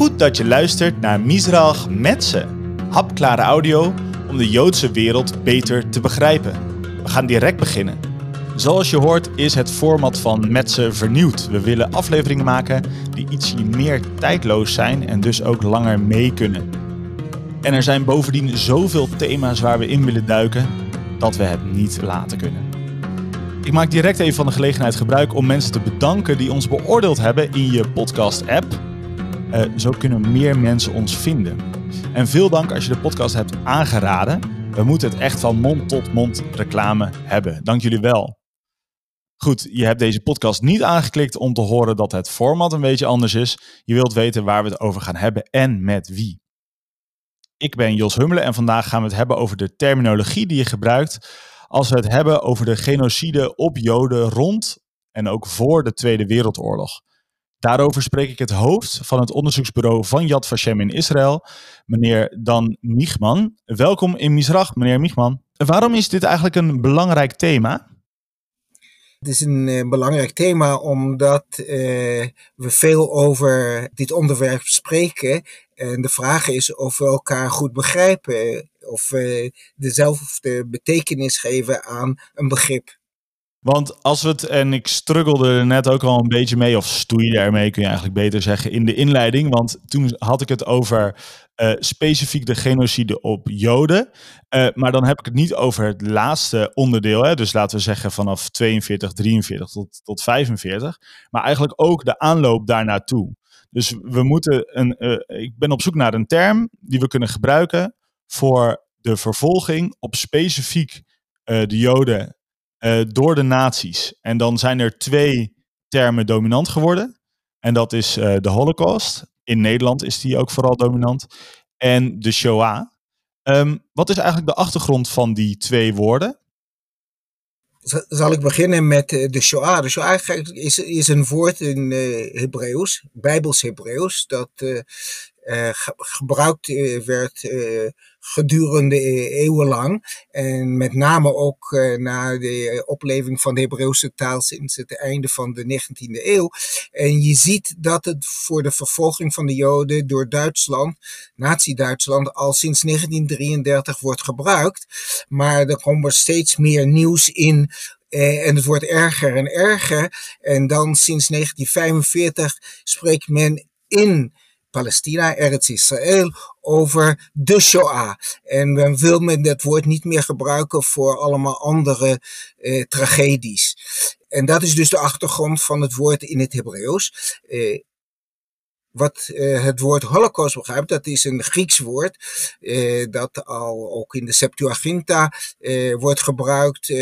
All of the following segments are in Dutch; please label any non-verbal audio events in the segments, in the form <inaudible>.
Goed dat je luistert naar Mizrach Metze. Hapklare audio om de Joodse wereld beter te begrijpen. We gaan direct beginnen. Zoals je hoort is het format van Metze vernieuwd. We willen afleveringen maken die ietsje meer tijdloos zijn en dus ook langer mee kunnen. En er zijn bovendien zoveel thema's waar we in willen duiken dat we het niet laten kunnen. Ik maak direct even van de gelegenheid gebruik om mensen te bedanken die ons beoordeeld hebben in je podcast-app. Uh, zo kunnen meer mensen ons vinden. En veel dank als je de podcast hebt aangeraden. We moeten het echt van mond tot mond reclame hebben. Dank jullie wel. Goed, je hebt deze podcast niet aangeklikt om te horen dat het format een beetje anders is. Je wilt weten waar we het over gaan hebben en met wie. Ik ben Jos Hummelen en vandaag gaan we het hebben over de terminologie die je gebruikt als we het hebben over de genocide op Joden rond en ook voor de Tweede Wereldoorlog. Daarover spreek ik het hoofd van het onderzoeksbureau van Yad Vashem in Israël, meneer Dan Michman. Welkom in Misrach, meneer Michman. Waarom is dit eigenlijk een belangrijk thema? Het is een uh, belangrijk thema omdat uh, we veel over dit onderwerp spreken. En de vraag is of we elkaar goed begrijpen, of we dezelfde betekenis geven aan een begrip. Want als we het, en ik struggelde er net ook al een beetje mee, of stoeide ermee kun je eigenlijk beter zeggen, in de inleiding. Want toen had ik het over uh, specifiek de genocide op Joden. Uh, maar dan heb ik het niet over het laatste onderdeel. Hè, dus laten we zeggen vanaf 42, 43 tot, tot 45. Maar eigenlijk ook de aanloop daarnaartoe. Dus we moeten een. Uh, ik ben op zoek naar een term die we kunnen gebruiken voor de vervolging op specifiek de Joden uh, door de nazi's. En dan zijn er twee termen dominant geworden. En dat is uh, de Holocaust. In Nederland is die ook vooral dominant. En de Shoah. Um, wat is eigenlijk de achtergrond van die twee woorden? Zal ik beginnen met uh, de Shoah? De Shoah is, is een woord in uh, Hebreeuws, Bijbels Hebreeuws, dat gebruikt werd gedurende e-, eeuwenlang. En met name ook na de opleving van de Hebreeuwse taal sinds het einde van de 19e eeuw. En je ziet dat het voor de vervolging van de Joden door Duitsland, Nazi-Duitsland, al sinds 1933 wordt gebruikt. Maar er komt steeds meer nieuws in eh, en het wordt erger en erger. En dan sinds 1945 spreekt men in Palestina, Eretz Israël, over de Shoah. En men wil men dat woord niet meer gebruiken voor allemaal andere eh, tragedies. En dat is dus de achtergrond van het woord in het Hebreeuws. Eh, wat uh, het woord holocaust begrijpt, dat is een Grieks woord, uh, dat al ook in de Septuaginta uh, wordt gebruikt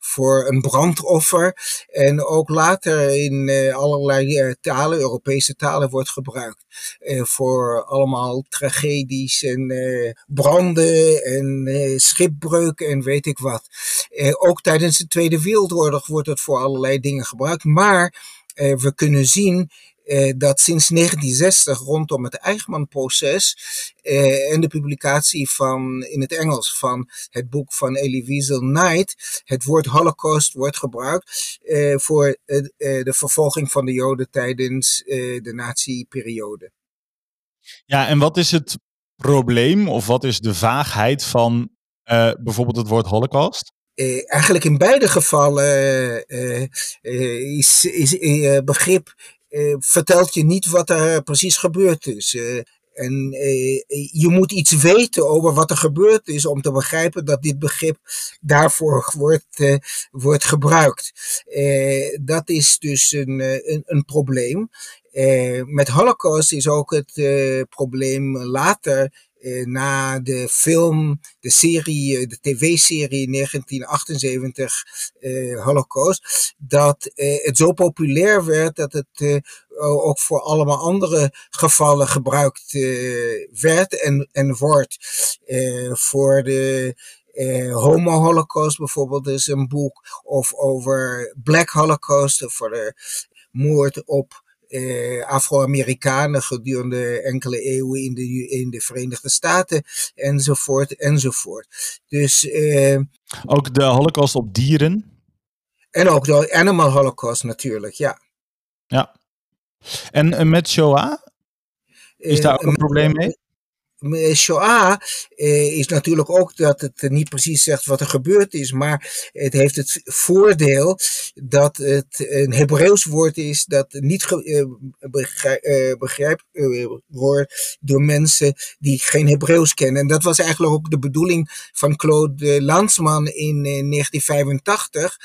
voor een brandoffer. En ook later in allerlei talen, Europese talen, wordt gebruikt voor allemaal tragedies en branden en schipbreuken en weet ik wat. ook tijdens de Tweede Wereldoorlog wordt het voor allerlei dingen gebruikt, maar we kunnen zien eh, dat sinds 1960 rondom het Eichmann-proces eh, en de publicatie van, in het Engels van het boek van Elie Wiesel Knight, het woord Holocaust wordt gebruikt eh, voor eh, eh, de vervolging van de Joden tijdens eh, de nazi-periode. Ja, en wat is het probleem of wat is de vaagheid van bijvoorbeeld het woord Holocaust? Uh, eigenlijk in beide gevallen uh, is, is begrip vertelt je niet wat er precies gebeurd is. Uh, en je moet iets weten over wat er gebeurd is om te begrijpen dat dit begrip daarvoor wordt, wordt gebruikt. dat is dus een, een, een probleem. met Holocaust is ook het probleem later eh, na de film, de serie, eh, de tv-serie 1978 eh, Holocaust, dat eh, het zo populair werd dat het eh, ook voor allemaal andere gevallen gebruikt eh, werd en, en wordt. voor de Homo Holocaust bijvoorbeeld is een boek, of over Black Holocaust, voor de moord op eh, Afro-Amerikanen gedurende enkele eeuwen in de, in de Verenigde Staten, enzovoort, enzovoort. Dus, eh, ook de holocaust op dieren? En ook de animal holocaust natuurlijk, ja. Ja. En met Shoah? Is daar ook een probleem mee? Shoah eh, is natuurlijk ook dat het niet precies zegt wat er gebeurd is, maar het heeft het voordeel dat het een Hebreeuws woord is dat niet begrijp, begrijpt wordt door mensen die geen Hebreeuws kennen. En dat was eigenlijk ook de bedoeling van Claude Landsman in 1985,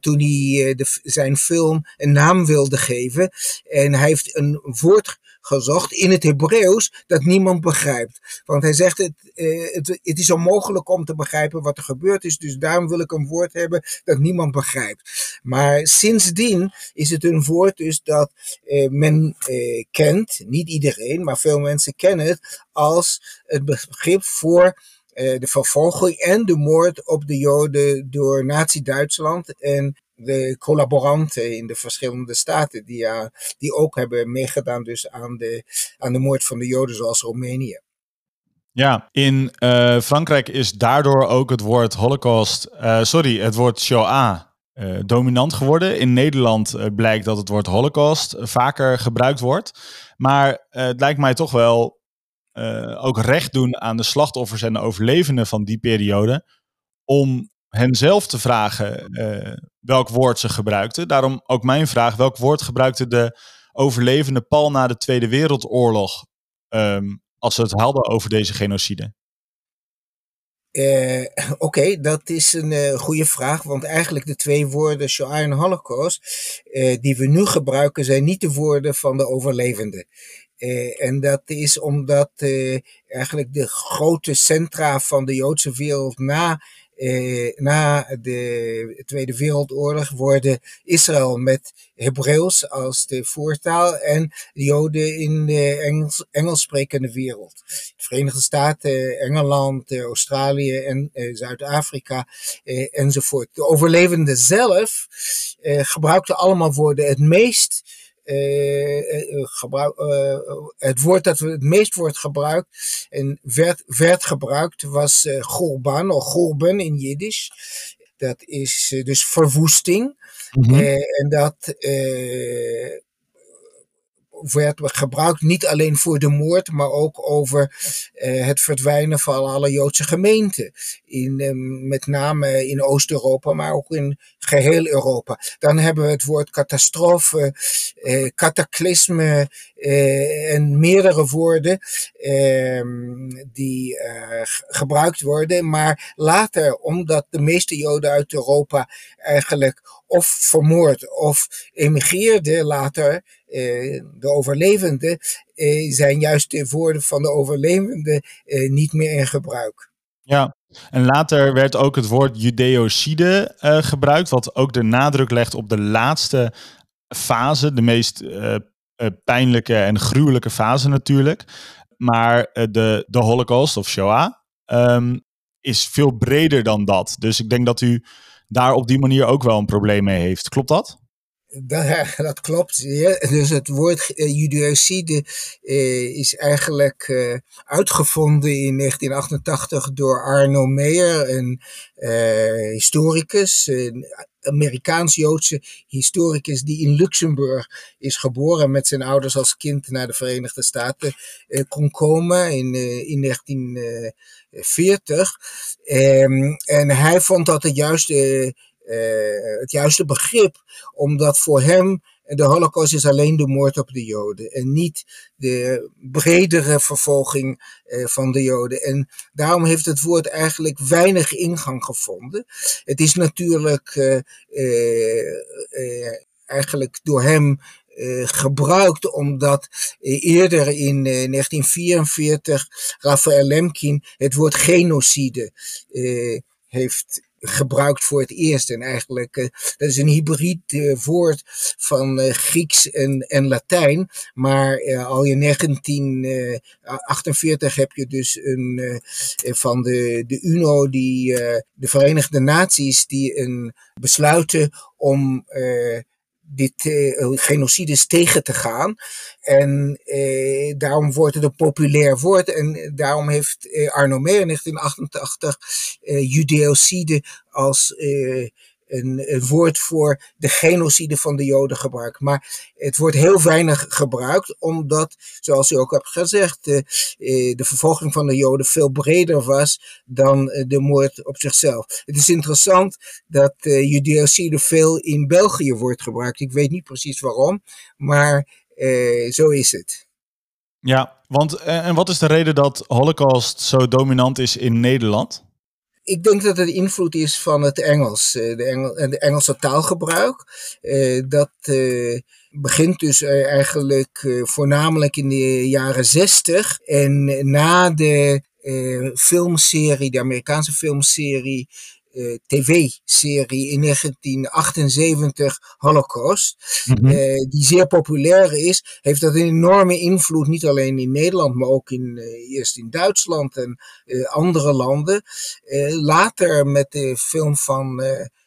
toen hij zijn film een naam wilde geven. En hij heeft een woord gezocht in het Hebreeuws dat niemand begrijpt. Want hij zegt het, eh, het, het, is onmogelijk om te begrijpen wat er gebeurd is, dus daarom wil ik een woord hebben dat niemand begrijpt. Maar sindsdien is het een woord dus dat eh, men eh, kent, niet iedereen, maar veel mensen kennen het als het begrip voor de vervolging en de moord op de Joden door Nazi-Duitsland en de collaboranten in de verschillende staten die, die ook hebben meegedaan dus aan de, aan de moord van de Joden zoals Roemenië. Ja, in uh, Frankrijk is daardoor ook het woord Holocaust, uh, sorry, het woord Shoah dominant geworden. In Nederland blijkt dat het woord Holocaust vaker gebruikt wordt. Maar het lijkt mij toch wel ook recht doen aan de slachtoffers en de overlevenden van die periode. Om hen zelf te vragen uh, welk woord ze gebruikten. Daarom ook mijn vraag: welk woord gebruikte de overlevende Paul na de Tweede Wereldoorlog um, als ze het hadden over deze genocide? Uh, Oké, dat is een uh, goede vraag, want eigenlijk de twee woorden Shoah en Holocaust die we nu gebruiken zijn niet de woorden van de overlevenden. En dat is omdat eigenlijk de grote centra van de Joodse wereld na eh, na de Tweede Wereldoorlog worden Israël met Hebreeuws als de voertaal en de Joden in de Engels, Engels sprekende wereld. De Verenigde Staten, Engeland, eh, Australië en eh, Zuid-Afrika eh, enzovoort. De overlevenden zelf eh, gebruikten allemaal woorden het meest gebruik, uh, het woord dat het meest wordt gebruikt en werd, werd gebruikt was uh, Gorban of Gorben in Jiddisch. Dat is dus verwoesting. Mm -hmm. en dat werd gebruikt niet alleen voor de moord, maar ook over het verdwijnen van alle Joodse gemeenten. In, met name in Oost-Europa, maar ook in geheel Europa. Dan hebben we het woord catastrofe, uh, cataclysme en meerdere woorden ehm, die gebruikt worden. Maar later, omdat de meeste Joden uit Europa eigenlijk of vermoord of emigreerden later eh, de overlevenden, eh, zijn juist de woorden van de overlevenden eh, niet meer in gebruik. Ja, en later werd ook het woord judeocide gebruikt, wat ook de nadruk legt op de laatste fase, de meest pijnlijke en gruwelijke fase natuurlijk. Maar de, de Holocaust of Shoah um, is veel breder dan dat. Dus ik denk dat u daar op die manier ook wel een probleem mee heeft. Klopt dat? Dat, <laughs> dat klopt. Ja. Dus het woord uh, is eigenlijk uh, uitgevonden in 1988 door Arno Meyer, een historicus, een Amerikaans-Joodse historicus die in Luxemburg is geboren met zijn ouders als kind naar de Verenigde Staten kon komen in, in 1940. Um, en hij vond dat het juiste uh, het juiste begrip, omdat voor hem de Holocaust is alleen de moord op de Joden en niet de bredere vervolging uh, van de Joden. En daarom heeft het woord eigenlijk weinig ingang gevonden. Het is natuurlijk uh, eigenlijk door hem uh, gebruikt omdat eerder in uh, 1944 Raphaël Lemkin het woord genocide heeft gebruikt voor het eerst. En eigenlijk, uh, dat is een hybrid uh, woord van uh, Grieks en, en Latijn. Maar al in 1948 heb je dus een, van de, de UNO, die, de Verenigde Naties, die een besluiten om dit uh, genocides tegen te gaan. En uh, daarom wordt het een populair woord. En daarom heeft Arno Meer in 1988 judeocide als een, woord voor de genocide van de Joden gebruikt. Maar het wordt heel weinig gebruikt, omdat, zoals u ook hebt gezegd, de, eh, de vervolging van de Joden veel breder was dan eh, de moord op zichzelf. Het is interessant dat uh, judeocide veel in België wordt gebruikt. Ik weet niet precies waarom, maar zo is het. Ja, want en wat is de reden dat Holocaust zo dominant is in Nederland? Ik denk dat het invloed is van het Engels, eh, de, de Engelse taalgebruik. Eh, dat eh, begint dus eigenlijk voornamelijk in de jaren zestig. En na de filmserie, de Amerikaanse filmserie uh, tv-serie in 1978, Holocaust, mm die zeer populair is, heeft dat een enorme invloed, niet alleen in Nederland, maar ook in, uh, eerst in Duitsland en andere landen. later met de film van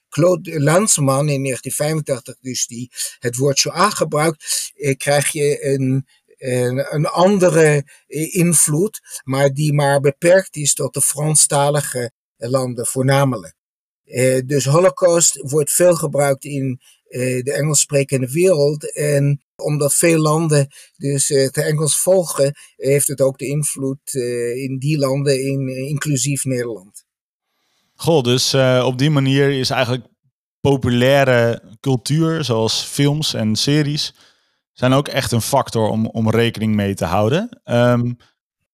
Claude Lanzmann in 1985, dus die het woord Shoah gebruikt, krijg je een een, een, andere invloed, maar die maar beperkt is tot de Franstalige landen voornamelijk. Uh, dus Holocaust wordt veel gebruikt in uh, de Engels sprekende wereld. En omdat veel landen dus het Engels volgen, heeft het ook de invloed in die landen, in, inclusief Nederland. Goh, dus op die manier is eigenlijk populaire cultuur, zoals films en series, zijn ook echt een factor om, om rekening mee te houden. Um,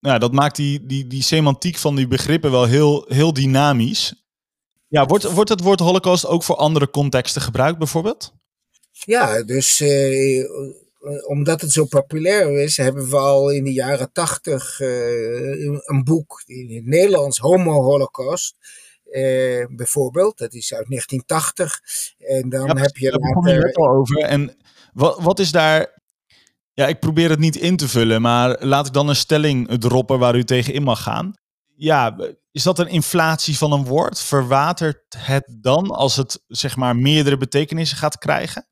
nou, dat maakt die, die, die semantiek van die begrippen wel heel, heel dynamisch. Ja, wordt, wordt het woord holocaust ook voor andere contexten gebruikt bijvoorbeeld? Ja, dus eh, omdat het zo populair is, hebben we al in de jaren tachtig eh, een boek in het Nederlands, Homo Holocaust. Eh, bijvoorbeeld, dat is uit 1980. En dan heb je. Daar je al over. En wat, wat is daar. Ja, ik probeer het niet in te vullen, maar laat ik dan een stelling droppen waar u tegen in mag gaan ja, is dat een inflatie van een woord? Verwatert het dan als het zeg maar meerdere betekenissen gaat krijgen?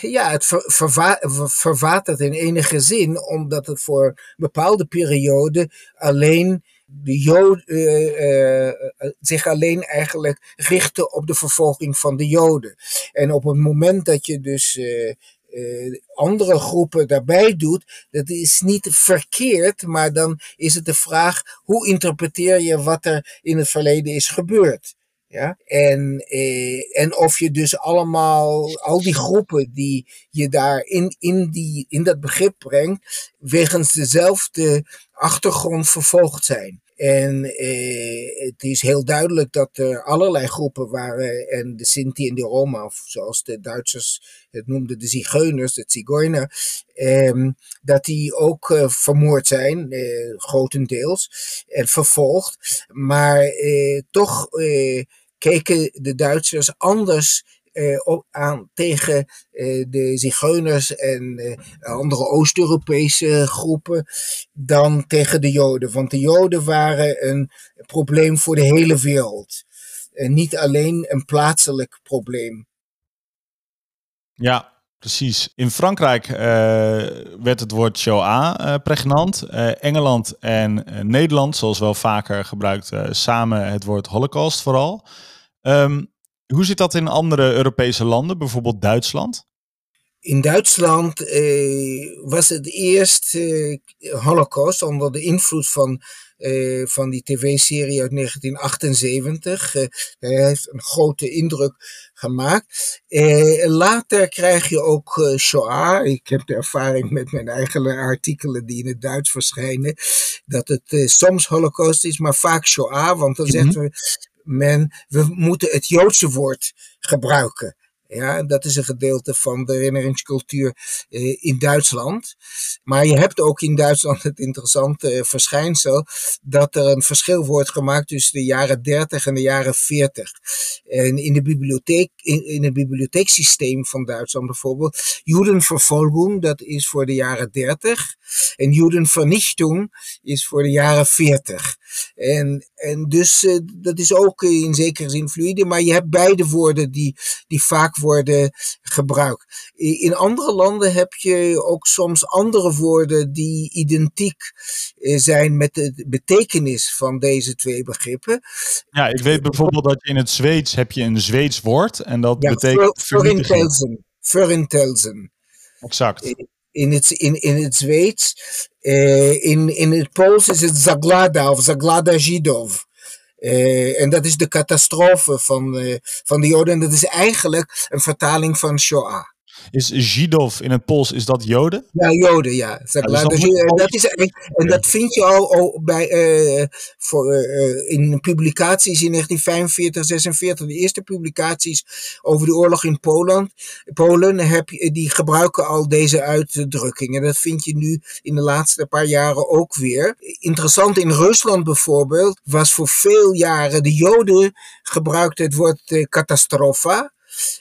Ja, het ver, verwatert in enige zin, omdat het voor een bepaalde periode alleen de Joden uh, uh, zich alleen eigenlijk richtte op de vervolging van de Joden. En op het moment dat je dus uh, andere groepen daarbij doet, dat is niet verkeerd, maar dan is het de vraag hoe interpreteer je wat er in het verleden is gebeurd. Ja? En, eh, en of je dus allemaal, al die groepen die je daar in, in, die, in dat begrip brengt, wegens dezelfde achtergrond vervolgd zijn. En eh, het is heel duidelijk dat er allerlei groepen waren, en de Sinti en de Roma, of zoals de Duitsers het noemden, de Zigeuners, de Zigeuner, eh, dat die ook uh, vermoord zijn, eh, grotendeels, en vervolgd. Maar eh, toch eh, keken de Duitsers anders uh, aan tegen uh, de Zigeuners en uh, andere Oost-Europese groepen dan tegen de Joden. Want de Joden waren een probleem voor de hele wereld. En niet alleen een plaatselijk probleem. Ja, Precies. In Frankrijk werd het woord Shoah uh, pregnant. Uh, Engeland en Nederland, zoals wel vaker gebruikt, samen het woord Holocaust vooral. Um, hoe zit dat in andere Europese landen, bijvoorbeeld Duitsland? In Duitsland eh, was het eerst eh, Holocaust onder de invloed van, eh, van die tv-serie uit 1978. Eh, hij heeft een grote indruk gemaakt. Eh, later krijg je ook uh, Shoah. Ik heb de ervaring met mijn eigen artikelen die in het Duits verschijnen. Dat het soms Holocaust is, maar vaak Shoah. Want dan mm -hmm. zeggen we men, we moeten het Joodse woord gebruiken. Ja, dat is een gedeelte van de herinneringscultuur eh, in Duitsland. Maar je hebt ook in Duitsland het interessante eh, verschijnsel dat er een verschil wordt gemaakt tussen de jaren 30 en de jaren 40. En in de bibliotheek, in, in het bibliotheeksysteem van Duitsland bijvoorbeeld, Judenvervolgung, dat is voor de jaren 30. En Judenvernichtung is voor de jaren 40. En, en dus uh, dat is ook in zekere zin fluide, maar je hebt beide woorden die, die vaak worden gebruikt. In andere landen heb je ook soms andere woorden die identiek zijn met de betekenis van deze twee begrippen. Ja, ik weet bijvoorbeeld dat in het Zweeds heb je een Zweeds woord en dat ja, betekent Förintelsen. Förintelsen. Exact. In het, in, in het Zweeds. Uh, in, in het Pools is het Zaglada of Zaglada Żydov. Uh, en dat is de catastrofe van, uh, van de Joden. En dat is eigenlijk een vertaling van Shoah. Is Židov in het Pools, is dat Joden? Ja, Joden, ja. ja dus dat, dat is, en dat vind je al, al bij, uh, voor, uh, in publicaties in 1945, 46. De eerste publicaties over de oorlog in Polen, Polen heb die gebruiken al deze uitdrukkingen. Dat vind je nu in de laatste paar jaren ook weer. Interessant, in Rusland bijvoorbeeld was voor veel jaren de Joden gebruikte het woord uh, catastrofa.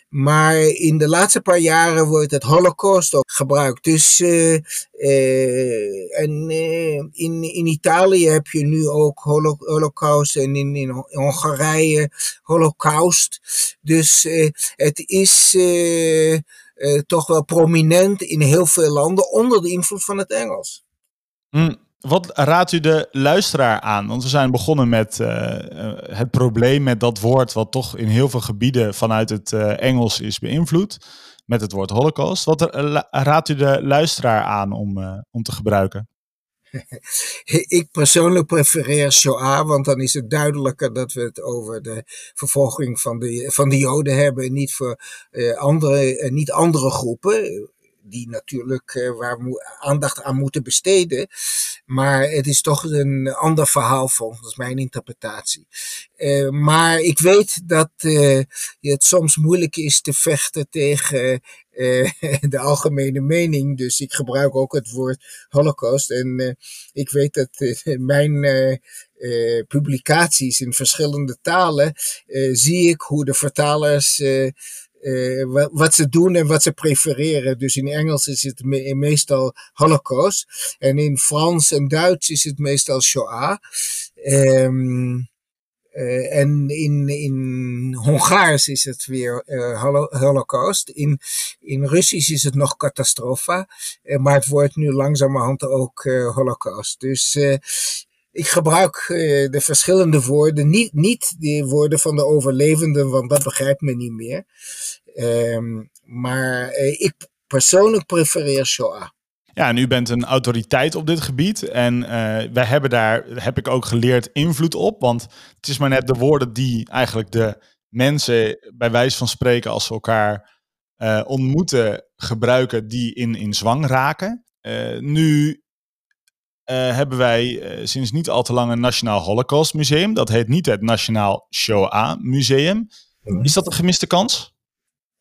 Maar in de laatste paar jaren wordt het Holocaust ook gebruikt. Dus uh, uh, en, uh, in, in Italië heb je nu ook holo Holocaust en in, in Hongarije Holocaust. Dus het is toch wel prominent in heel veel landen onder de invloed van het Engels. Mm. Wat raadt u de luisteraar aan? Want we zijn begonnen met uh, het probleem met dat woord, wat toch in heel veel gebieden vanuit het uh, Engels is beïnvloed, met het woord Holocaust. Wat raadt u de luisteraar aan om, om te gebruiken? <laughs> Ik persoonlijk prefereer Shoah, want dan is het duidelijker dat we het over de vervolging van de, van de Joden hebben en niet voor andere, niet andere groepen die natuurlijk uh, waar we aandacht aan moeten besteden. Maar het is toch een ander verhaal volgens mijn interpretatie. Uh, maar ik weet dat uh, het soms moeilijk is te vechten tegen <laughs> de algemene mening. Dus ik gebruik ook het woord holocaust. En ik weet dat <laughs> mijn publicaties in verschillende talen zie ik hoe de vertalers uh, wat ze doen en wat ze prefereren. Dus in Engels is het me meestal Holocaust. En in Frans en Duits is het meestal Shoah. Um, uh, en in, in Hongaars is het weer Holocaust. In, in Russisch is het nog catastrofa. Uh, maar het wordt nu langzamerhand ook Holocaust. Dus ik gebruik uh, de verschillende woorden, niet, niet de woorden van de overlevenden, want dat begrijpt men niet meer. Um, maar uh, ik persoonlijk prefereer Shoah. Ja, en u bent een autoriteit op dit gebied. En uh, wij hebben daar, heb ik ook geleerd, invloed op. Want het is maar net de woorden die eigenlijk de mensen, bij wijze van spreken, als ze elkaar ontmoeten, gebruiken, die in, in zwang raken. nu uh, hebben wij uh, sinds niet al te lang een Nationaal Holocaust Museum. Dat heet niet het Nationaal Shoah Museum. Mhm. Is dat een gemiste kans?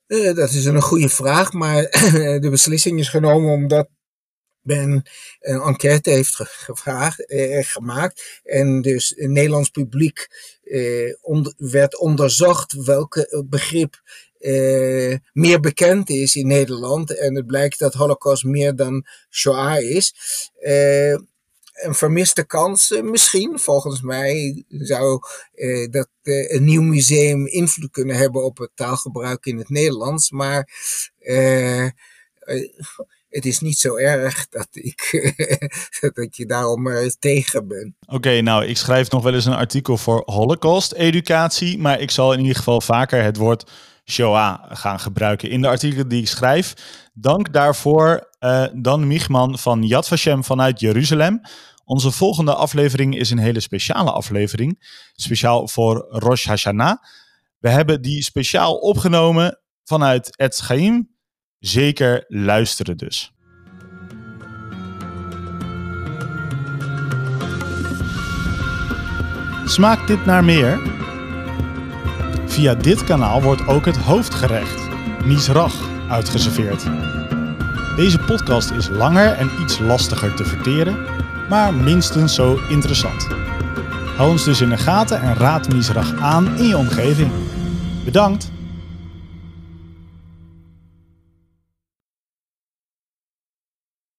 Uh, dat is een goede vraag, maar <clears throat> de beslissing is genomen omdat men een enquête heeft gevraagd, gemaakt. En dus een Nederlands publiek werd onderzocht welke begrip meer bekend is in Nederland. En het blijkt dat Holocaust meer dan Shoah is. Een vermiste kans. misschien, volgens mij, zou eh, dat eh, een nieuw museum invloed kunnen hebben op het taalgebruik in het Nederlands. Maar eh, het is niet zo erg dat, ik, <laughs> dat je daarom tegen ben. Oké, nou, ik schrijf nog wel eens een artikel voor Holocaust-educatie. Maar ik zal in ieder geval vaker het woord Shoah gaan gebruiken in de artikelen die ik schrijf. Dank daarvoor Dan Michman van Yad Vashem vanuit Jeruzalem. Onze volgende aflevering is een hele speciale aflevering. Speciaal voor Rosh Hashanah. We hebben die speciaal opgenomen vanuit Etz Chaim. Zeker luisteren dus. Smaakt dit naar meer? Via dit kanaal wordt ook het hoofdgerecht, Misrach, uitgeserveerd. Deze podcast is langer en iets lastiger te verteren, maar minstens zo interessant. Hou ons dus in de gaten en raad Misrach aan in je omgeving. Bedankt!